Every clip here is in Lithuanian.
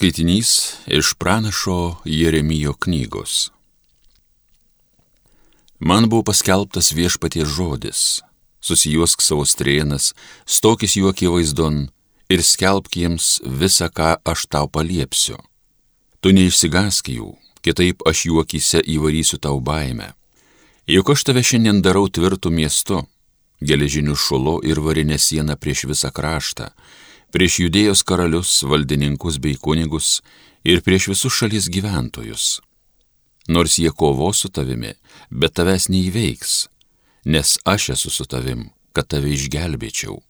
Skaitinys iš pranašo Jeremijo knygos. Man buvo paskelbtas viešpaties žodis, susijuosk savo strėnas, stokis jų akivaizdon ir skelbk jiems visą, ką aš tau paliepsiu. Tu neišsigask jų, kitaip aš jų akise įvarysiu tau baimę. Juk aš tave šiandien darau tvirtų miestu, geležiniu šulu ir varinę sieną prieš visą kraštą, prieš judėjos karalius, valdininkus bei kunigus ir prieš visus šalies gyventojus nors jie kovo su tavimi, bet tavęs neįveiks, nes aš esu su tavim, kad tave išgelbėčiau,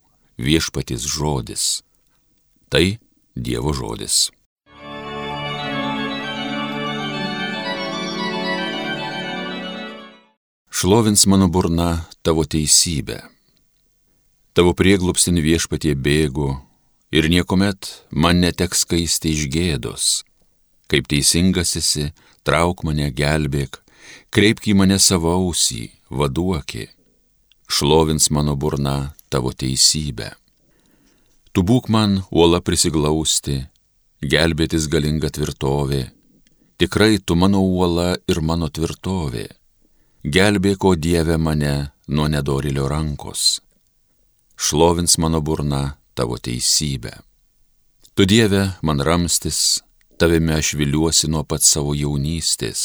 viešpatis žodis. Tai Dievo žodis. Šlovins mano burna tavo teisybę. Tavo prieglupstin viešpatie bėgu ir niekuomet man neteks kaisti iš gėdos. Kaip teisingas esi, trauk mane, gelbėk, kreipk į mane savo ausį, vaduokė, šlovins mano burna tavo teisybę. Tu būk man uola prisiglausti, gelbėtis galinga tvirtovė, tikrai tu mano uola ir mano tvirtovė, gelbėk, o Dieve mane nuo nedorilio rankos, šlovins mano burna tavo teisybę. Tu Dieve man ramstis, Tavime aš viliuosi nuo pat savo jaunystės,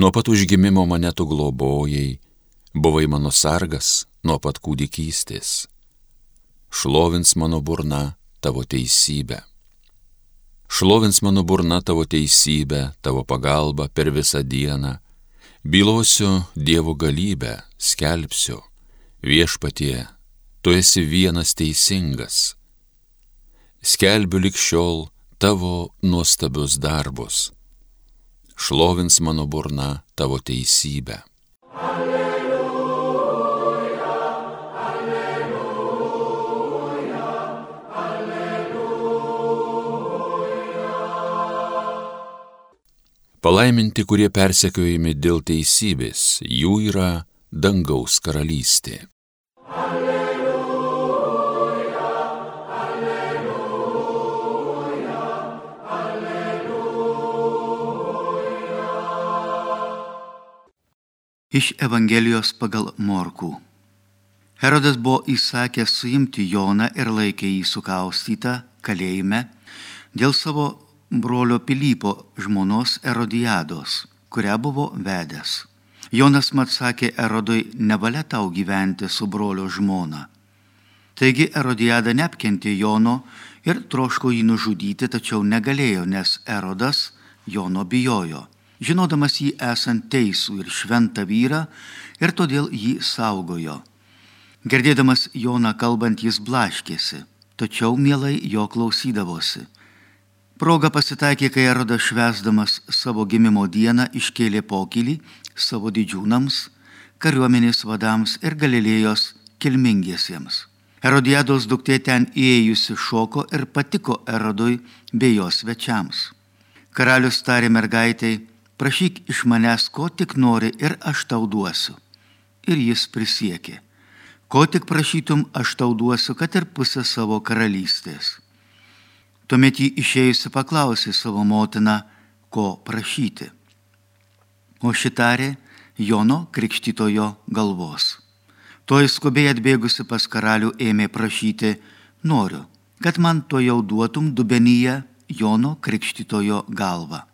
nuo pat užgimimo mane tu globojai, buvai mano sargas nuo pat kūdikystės. Šlovins mano burna tavo teisybę. Šlovins mano burna tavo teisybę, tavo pagalbą per visą dieną. Bylosiu Dievo galybę, skelbsiu, viešpatie, tu esi vienas teisingas. Skelbiu likščiol, tavo nuostabius darbus. Šlovins mano burna tavo teisybę. Alleluja, alleluja, alleluja. Palaiminti, kurie persekiojami dėl teisybės, jų yra dangaus karalystė. Iš Evangelijos pagal Morkų. Herodas buvo įsakęs suimti Joną ir laikė jį sukaustytą kalėjime dėl savo brolio Pilypo žmonos Erodijados, kurią buvo vedęs. Jonas mat sakė Erodui, nevalia tau gyventi su brolio žmona. Taigi Erodijada neapkentė Jono ir troško jį nužudyti, tačiau negalėjo, nes Erodas Jono bijojo žinodamas jį esant teisų ir šventą vyrą, ir todėl jį saugojo. Girdėdamas Joną kalbant jis blaškėsi, tačiau mielai jo klausydavosi. Proga pasitaikė, kai Erodas švesdamas savo gimimo dieną iškėlė pokylį savo didžiūnams, kariuomenės vadams ir Galilėjos kilmingiesiems. Erodijados duktė ten įėjusi šoko ir patiko Erodui bei jos svečiams. Karalius tarė mergaitai, prašyk iš manęs, ko tik nori ir aš tau duosiu. Ir jis prisiekė, ko tik prašytum, aš tau duosiu, kad ir pusę savo karalystės. Tuomet jį išėjusi paklausė savo motiną, ko prašyti. O šitarė Jono krikštytojo galvos. Toji skubiai atbėgusi pas karalių ėmė prašyti, noriu, kad man to jau duotum dubenyje Jono krikštytojo galvą.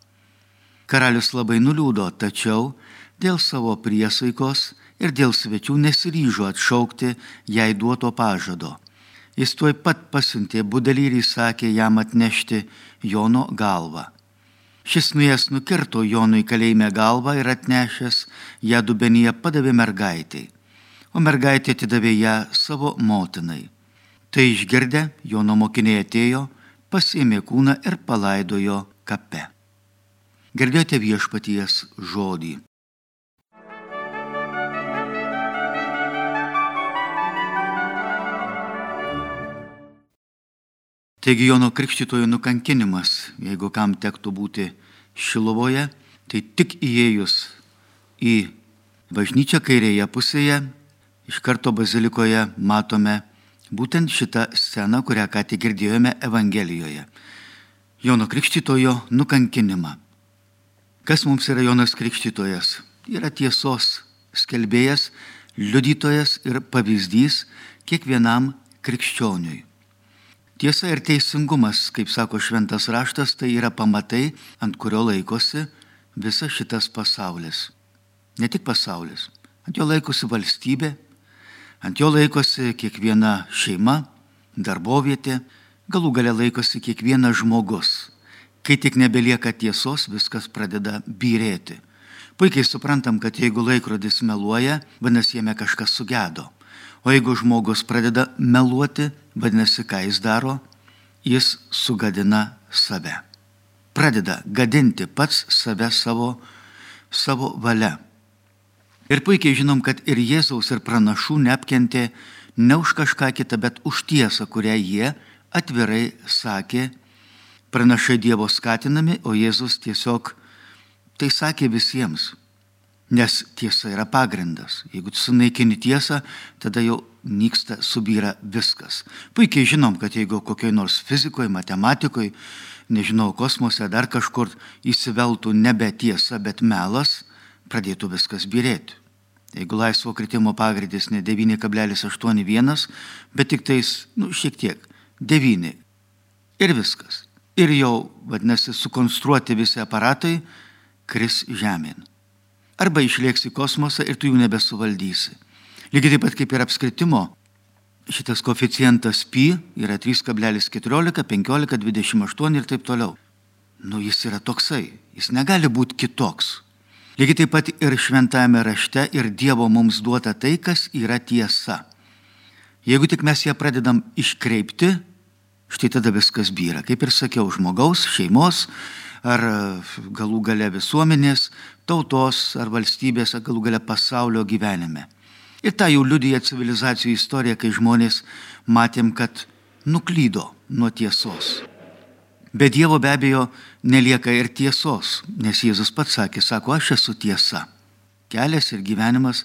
Karalius labai nuliūdo, tačiau dėl savo priesaikos ir dėl svečių nesiryžo atšaukti jai duoto pažado. Jis tuoj pat pasiuntė budelį ir įsakė jam atnešti Jono galvą. Šis nuės nukirto Jonui kalėjime galvą ir atnešęs ją dubenyje padavė mergaitai, o mergaitė atidavė ją savo motinai. Tai išgirdę, Jono mokiniai atėjo, pasiėmė kūną ir palaidojo kape. Girdėjote viešpaties žodį. Taigi Jono Krikštitojo nukankinimas, jeigu kam tektų būti Šilovoje, tai tik įėjus į bažnyčią kairėje pusėje, iš karto bazilikoje matome būtent šitą sceną, kurią ką tik girdėjome Evangelijoje. Jono Krikštytojo nukankinimą. Kas mums yra Jonas Krikštytojas? Yra tiesos skelbėjas, liudytojas ir pavyzdys kiekvienam krikščioniui. Tiesa ir teisingumas, kaip sako šventas raštas, tai yra pamatai, ant kurio laikosi visas šitas pasaulis. Ne tik pasaulis, ant jo laikosi valstybė, ant jo laikosi kiekviena šeima, darbovietė, galų gale laikosi kiekvienas žmogus. Kai tik nebelieka tiesos, viskas pradeda byrėti. Puikiai suprantam, kad jeigu laikrodis meluoja, vadinasi, jame kažkas sugedo. O jeigu žmogus pradeda meluoti, vadinasi, ką jis daro, jis sugadina save. Pradeda gadinti pats save savo, savo valia. Ir puikiai žinom, kad ir Jėzaus, ir pranašų neapkentė ne už kažką kitą, bet už tiesą, kurią jie atvirai sakė, pranašai Dievo skatinami, o Jėzus tiesiog tai sakė visiems. Nes tiesa yra pagrindas. Jeigu tu sunaikini tiesą, tada jau nyksta, subyra viskas. Puikiai žinom, kad jeigu kokioj nors fizikoje, matematikoje, nežinau, kosmose, dar kažkur įsiveltų nebe tiesa, bet melas, pradėtų viskas birėti. Jeigu laisvo kritimo pagrindas ne 9,81, bet tik tais, nu, šiek tiek, 9. Ir viskas. Ir jau, vadinasi, sukonstruoti visi aparatai kris žemėn arba išlieks į kosmosą ir tu jų nebesuvaldysi. Lygiai taip pat kaip ir apskritimo, šitas koficijantas pi yra 3,14, 15, 28 ir taip toliau. Nu, jis yra toksai, jis negali būti kitoks. Lygiai taip pat ir šventame rašte ir Dievo mums duota tai, kas yra tiesa. Jeigu tik mes ją pradedam iškreipti, štai tada viskas byra. Kaip ir sakiau, žmogaus, šeimos, ar e, galų gale visuomenės, tautos ar valstybės, ar galų gale pasaulio gyvenime. Ir tą jau liudyja civilizacijų istorija, kai žmonės matėm, kad nuklydo nuo tiesos. Be Dievo be abejo nelieka ir tiesos, nes Jėzus pats sakė, sako, aš esu tiesa. Kelias ir gyvenimas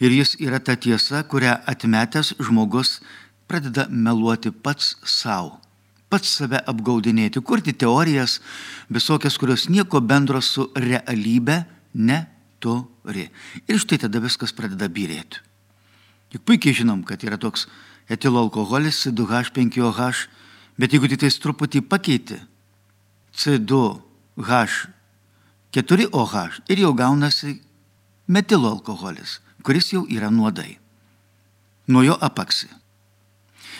ir jis yra ta tiesa, kurią atmetęs žmogus pradeda meluoti pats savo pats save apgaudinėti, kurti teorijas visokias, kurios nieko bendro su realybė neturi. Ir štai tada viskas pradeda byrėti. Juk puikiai žinom, kad yra toks etilo alkoholis C2H5OH, bet jeigu tik tais truputį pakeiti C2H4OH ir jau gaunasi metilo alkoholis, kuris jau yra nuodai. Nuo jo apaksi.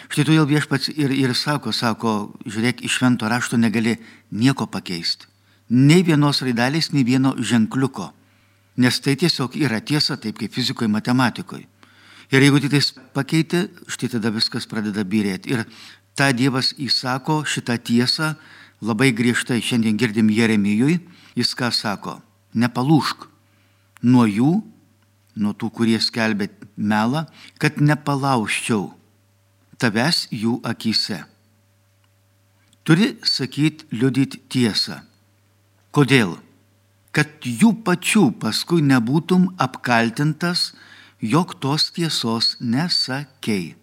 Štai todėl viešpats ir, ir sako, sako, žiūrėk, iš švento rašto negali nieko pakeisti. Nei vienos raidelės, nei vieno ženkliuko. Nes tai tiesiog yra tiesa, taip kaip fizikoje, matematikoje. Ir jeigu tik tais pakeiti, štai tada viskas pradeda birėti. Ir tą Dievas įsako šitą tiesą labai griežtai. Šiandien girdim Jeremijui, jis ką sako, nepalūšk nuo jų, nuo tų, kurie skelbė melą, kad nepalauščiau tavęs jų akise. Turi sakyti, liudyti tiesą. Kodėl? Kad jų pačių paskui nebūtum apkaltintas, jog tos tiesos nesakei.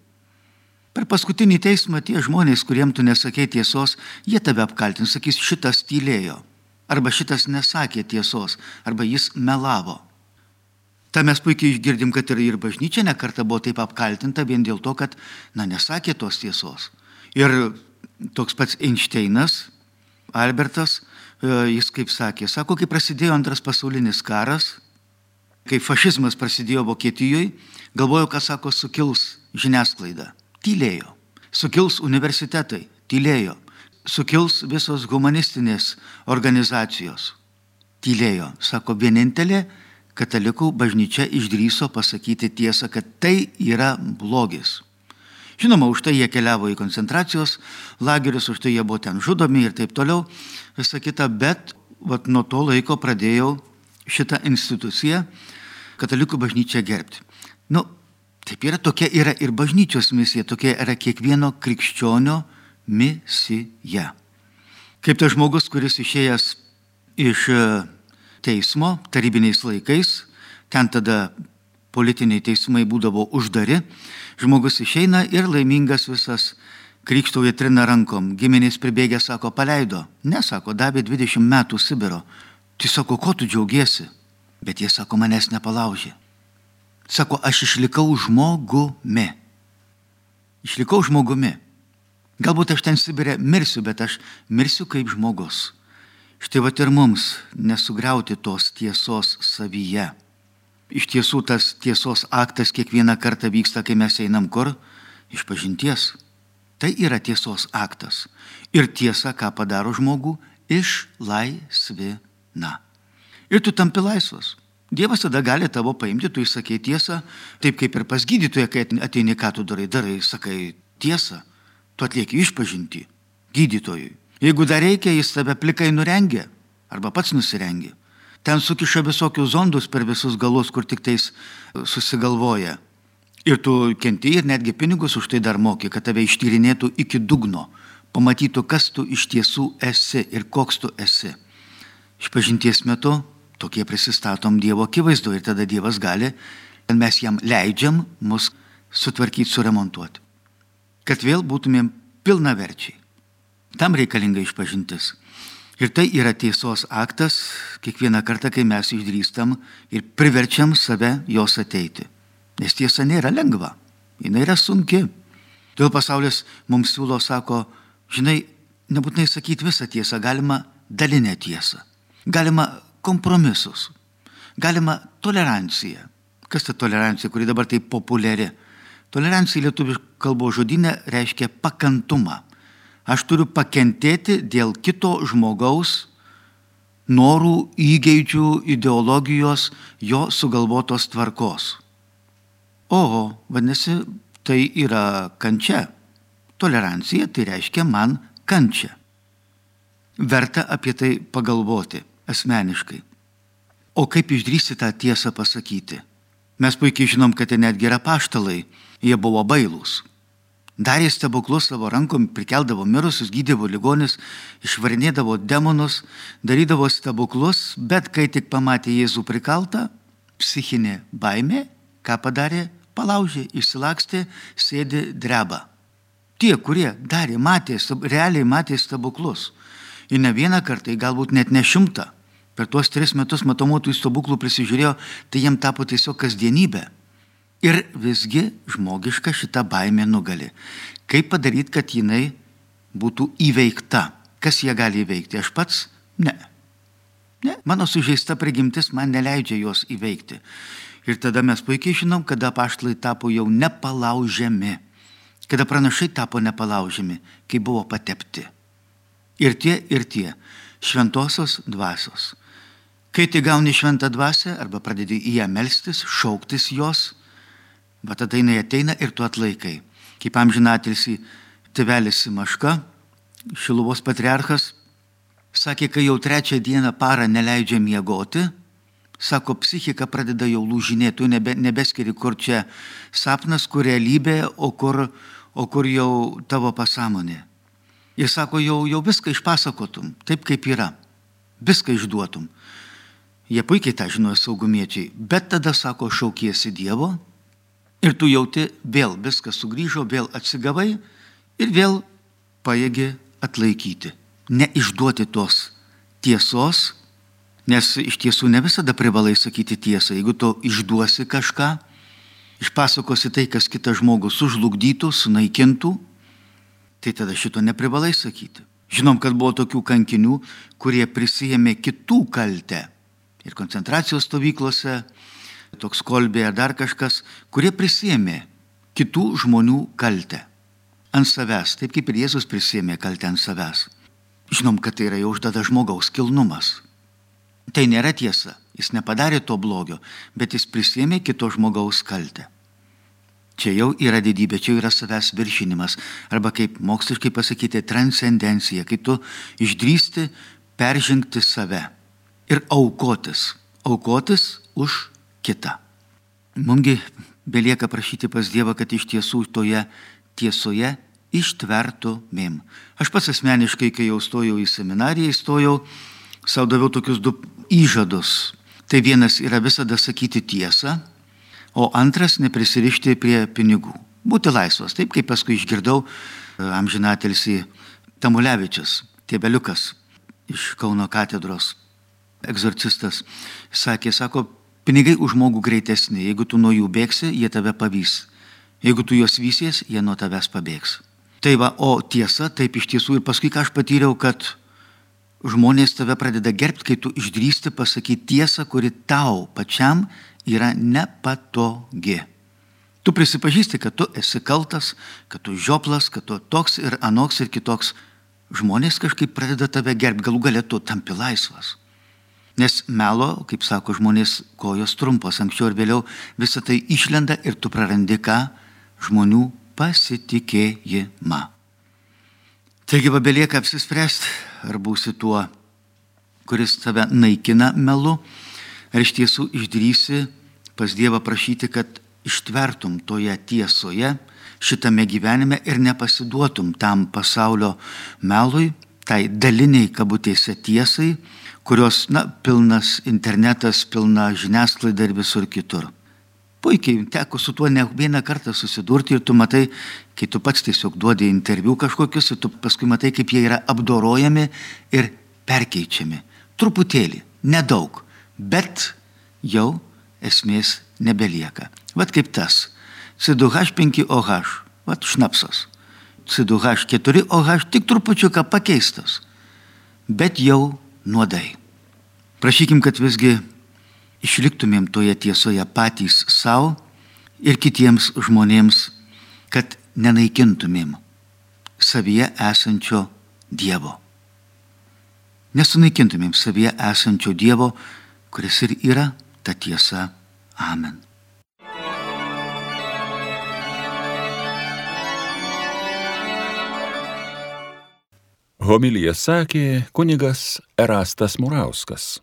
Per paskutinį teismą tie žmonės, kuriem tu nesakei tiesos, jie tave apkaltins, sakys, šitas tylėjo, arba šitas nesakė tiesos, arba jis melavo. Ta mes puikiai girdim, kad ir, ir bažnyčia nekarta buvo taip apkaltinta vien dėl to, kad, na, nesakė tos tiesos. Ir toks pats Einšteinas, Albertas, e, jis kaip sakė, sako, kai prasidėjo antras pasaulinis karas, kai fašizmas prasidėjo Vokietijoje, galvojo, ką sako, sukils žiniasklaida. Tylėjo. Sukils universitetai. Tylėjo. Sukils visos humanistinės organizacijos. Tylėjo. Sako, vienintelė katalikų bažnyčia išdryso pasakyti tiesą, kad tai yra blogis. Žinoma, už tai jie keliavo į koncentracijos lagerius, už tai jie buvo ten žudomi ir taip toliau, visą kitą, bet vat, nuo to laiko pradėjau šitą instituciją, katalikų bažnyčią gerbti. Nu, taip yra, tokia yra ir bažnyčios misija, tokia yra kiekvieno krikščionio misija. Kaip tas žmogus, kuris išėjęs iš teismo tarybiniais laikais, ten tada politiniai teismai būdavo uždari, žmogus išeina ir laimingas visas krikštauja trina rankom, giminės pribėgė, sako, paleido. Ne, sako, davė 20 metų Sibiro. Tai sako, ko tu džiaugiesi? Bet jie sako, manęs nepalaužė. Sako, aš išlikau žmogumi. Išlikau žmogumi. Galbūt aš ten Sibirė mirsiu, bet aš mirsiu kaip žmogus. Štai va ir mums nesugriauti tos tiesos savyje. Iš tiesų tas tiesos aktas kiekvieną kartą vyksta, kai mes einam kur? Iš pažinties. Tai yra tiesos aktas. Ir tiesa, ką padaro žmogų, išlaisvina. Ir tu tampi laisvas. Dievas tada gali tavo paimti, tu įsakai tiesą, taip kaip ir pas gydytoją, kai ateini, ką tu darai, darai, sakai tiesą, tu atlieki išpažinti gydytojui. Jeigu dar reikia, jis tave plikai nurengia arba pats nusirengia. Ten sukiša visokius zondus per visus galus, kur tik tais susigalvoja. Ir tu kenti ir netgi pinigus už tai dar moki, kad tave ištyrinėtų iki dugno, pamatytų, kas tu iš tiesų esi ir koks tu esi. Išpažinties metu tokie prisistatom Dievo akivaizdu ir tada Dievas gali, kad mes jam leidžiam mus sutvarkyti, suremontuoti. Kad vėl būtumėm pilnaverčiai. Tam reikalinga išpažintis. Ir tai yra tiesos aktas kiekvieną kartą, kai mes išdrįstam ir priverčiam save jos ateiti. Nes tiesa nėra lengva, jinai yra sunki. Todėl pasaulis mums siūlo, sako, žinai, nebūtinai sakyti visą tiesą, galima dalinę tiesą, galima kompromisus, galima toleranciją. Kas ta tolerancija, kuri dabar taip populiari? Tolerancija lietuvių kalbos žodinė reiškia pakantumą. Aš turiu pakentėti dėl kito žmogaus norų, įgeidžių, ideologijos, jo sugalvotos tvarkos. O, vadinasi, tai yra kančia. Tolerancija tai reiškia man kančia. Verta apie tai pagalvoti asmeniškai. O kaip išdrysti tą tiesą pasakyti? Mes puikiai žinom, kad ten netgi yra paštalai, jie buvo bailūs. Darė stebuklus savo rankom, prikeldavo mirusius, gydavo ligonis, išvarinėdavo demonus, darydavo stebuklus, bet kai tik pamatė Jėzų prikaltą, psichinė baimė, ką padarė, palaužė, išsilakstė, sėdi dreba. Tie, kurie darė, matė, realiai matė stebuklus. Ir ne vieną kartą, galbūt net ne šimtą. Per tuos tris metus matomų tų stebuklų prisižiūrėjo, tai jiem tapo tiesiog kasdienybė. Ir visgi žmogiška šita baimė nugali. Kaip padaryti, kad jinai būtų įveikta? Kas ją gali įveikti? Aš pats? Ne. Ne, mano sužeista prigimtis man neleidžia jos įveikti. Ir tada mes puikiai žinom, kada paštlai tapo jau nepalaužiami, kada pranašai tapo nepalaužiami, kai buvo patepti. Ir tie, ir tie šventosios dvasios. Kai tik gauni šventą dvasę arba pradedi į ją melstis, šauktis jos, bet tada jinai ateina ir tu atlaikai. Kaip amžinatilsi tėvelis Maška, Šiluvos patriarchas, sakė, kai jau trečią dieną parą neleidžia miegoti, Sako, psichika pradeda jau lūžinėti, tu nebe, nebeskiri, kur čia sapnas, kur realybė, o kur, o kur jau tavo pasąmonė. Ir sako, jau, jau viską išpasakotum, taip kaip yra, viską išduotum. Jie puikiai tą žinojo saugumiečiai, bet tada sako, šaukiesi Dievo ir tu jauti vėl viskas sugrįžo, vėl atsigavai ir vėl pajėgi atlaikyti. Neišduoti tos tiesos, Nes iš tiesų ne visada privalai sakyti tiesą. Jeigu tu išduosi kažką, išpasakosi tai, kas kitas žmogus sužlugdytų, sunaikintų, tai tada šito neprivalai sakyti. Žinom, kad buvo tokių kankinių, kurie prisijėmė kitų kaltę. Ir koncentracijos stovyklose, toks kolbė ar dar kažkas, kurie prisijėmė kitų žmonių kaltę. Ant savęs, taip kaip ir Jėzus prisėmė kaltę ant savęs. Žinom, kad tai yra jau uždada žmogaus kilnumas. Tai nėra tiesa. Jis nepadarė to blogio, bet jis prisėmė kito žmogaus kaltę. Čia jau yra didybė, čia jau yra savęs viršinimas. Arba kaip moksliškai pasakyti, transcendencija, kai tu išdrysti peržengti save ir aukotis. Aukotis už kitą. Mumgi belieka prašyti pas Dievą, kad iš tiesų toje tiesoje ištvertumėm. Aš pats asmeniškai, kai jau stojau į seminariją, įstojau, savo daviau tokius du įžadus. Tai vienas yra visada sakyti tiesą, o antras neprisirišti prie pinigų. Būti laisvas. Taip kaip paskui išgirdau amžinatelsi Tamulevičius, Tiebeliukas iš Kauno katedros, egzorcistas, sakė, sako, pinigai už žmogų greitesni, jeigu tu nuo jų bėgsi, jie tave pavys. Jeigu tu juos vysies, jie nuo tavęs pabėgs. Tai va, o tiesa, taip iš tiesų ir paskui ką aš patyriau, kad žmonės tave pradeda gerbti, kai tu išdrįsti pasakyti tiesą, kuri tau pačiam yra nepatogi. Tu prisipažįsti, kad tu esi kaltas, kad tu žioplas, kad tu toks ir anoks ir kitoks. Žmonės kažkaip pradeda tave gerbti, galų galėtų tampi laisvas. Nes melo, kaip sako žmonės, kojos trumpos, anksčiau ir vėliau visą tai išlenda ir tu prarandi ką? Žmonių pasitikėjimą. Taigi belieka apsispręsti, ar būsi tuo, kuris tave naikina melu, ar iš tiesų išdrysi pas Dievą prašyti, kad ištvertum toje tiesoje, šitame gyvenime ir nepasiduotum tam pasaulio melui, tai daliniai kabutėse tiesai, kurios, na, pilnas internetas, pilna žiniasklaida ir visur kitur. Puikiai teko su tuo ne vieną kartą susidurti ir tu matai, kai tu pats tiesiog duodi interviu kažkokius ir tu paskui matai, kaip jie yra apdorojami ir perkeičiami. Truputėlį, nedaug, bet jau esmės nebelieka. Vat kaip tas. C2H5OH, vat šnapsas. C2H4OH tik trupučiuką pakeistas, bet jau nuodai. Prašykim, kad visgi išliktumėm toje tiesoje patys savo ir kitiems žmonėms, kad nenaikintumėm savyje esančio Dievo. Nesunaikintumėm savyje esančio Dievo, kuris ir yra ta tiesa. Amen. Homilyje sakė kunigas Erastas Murauskas.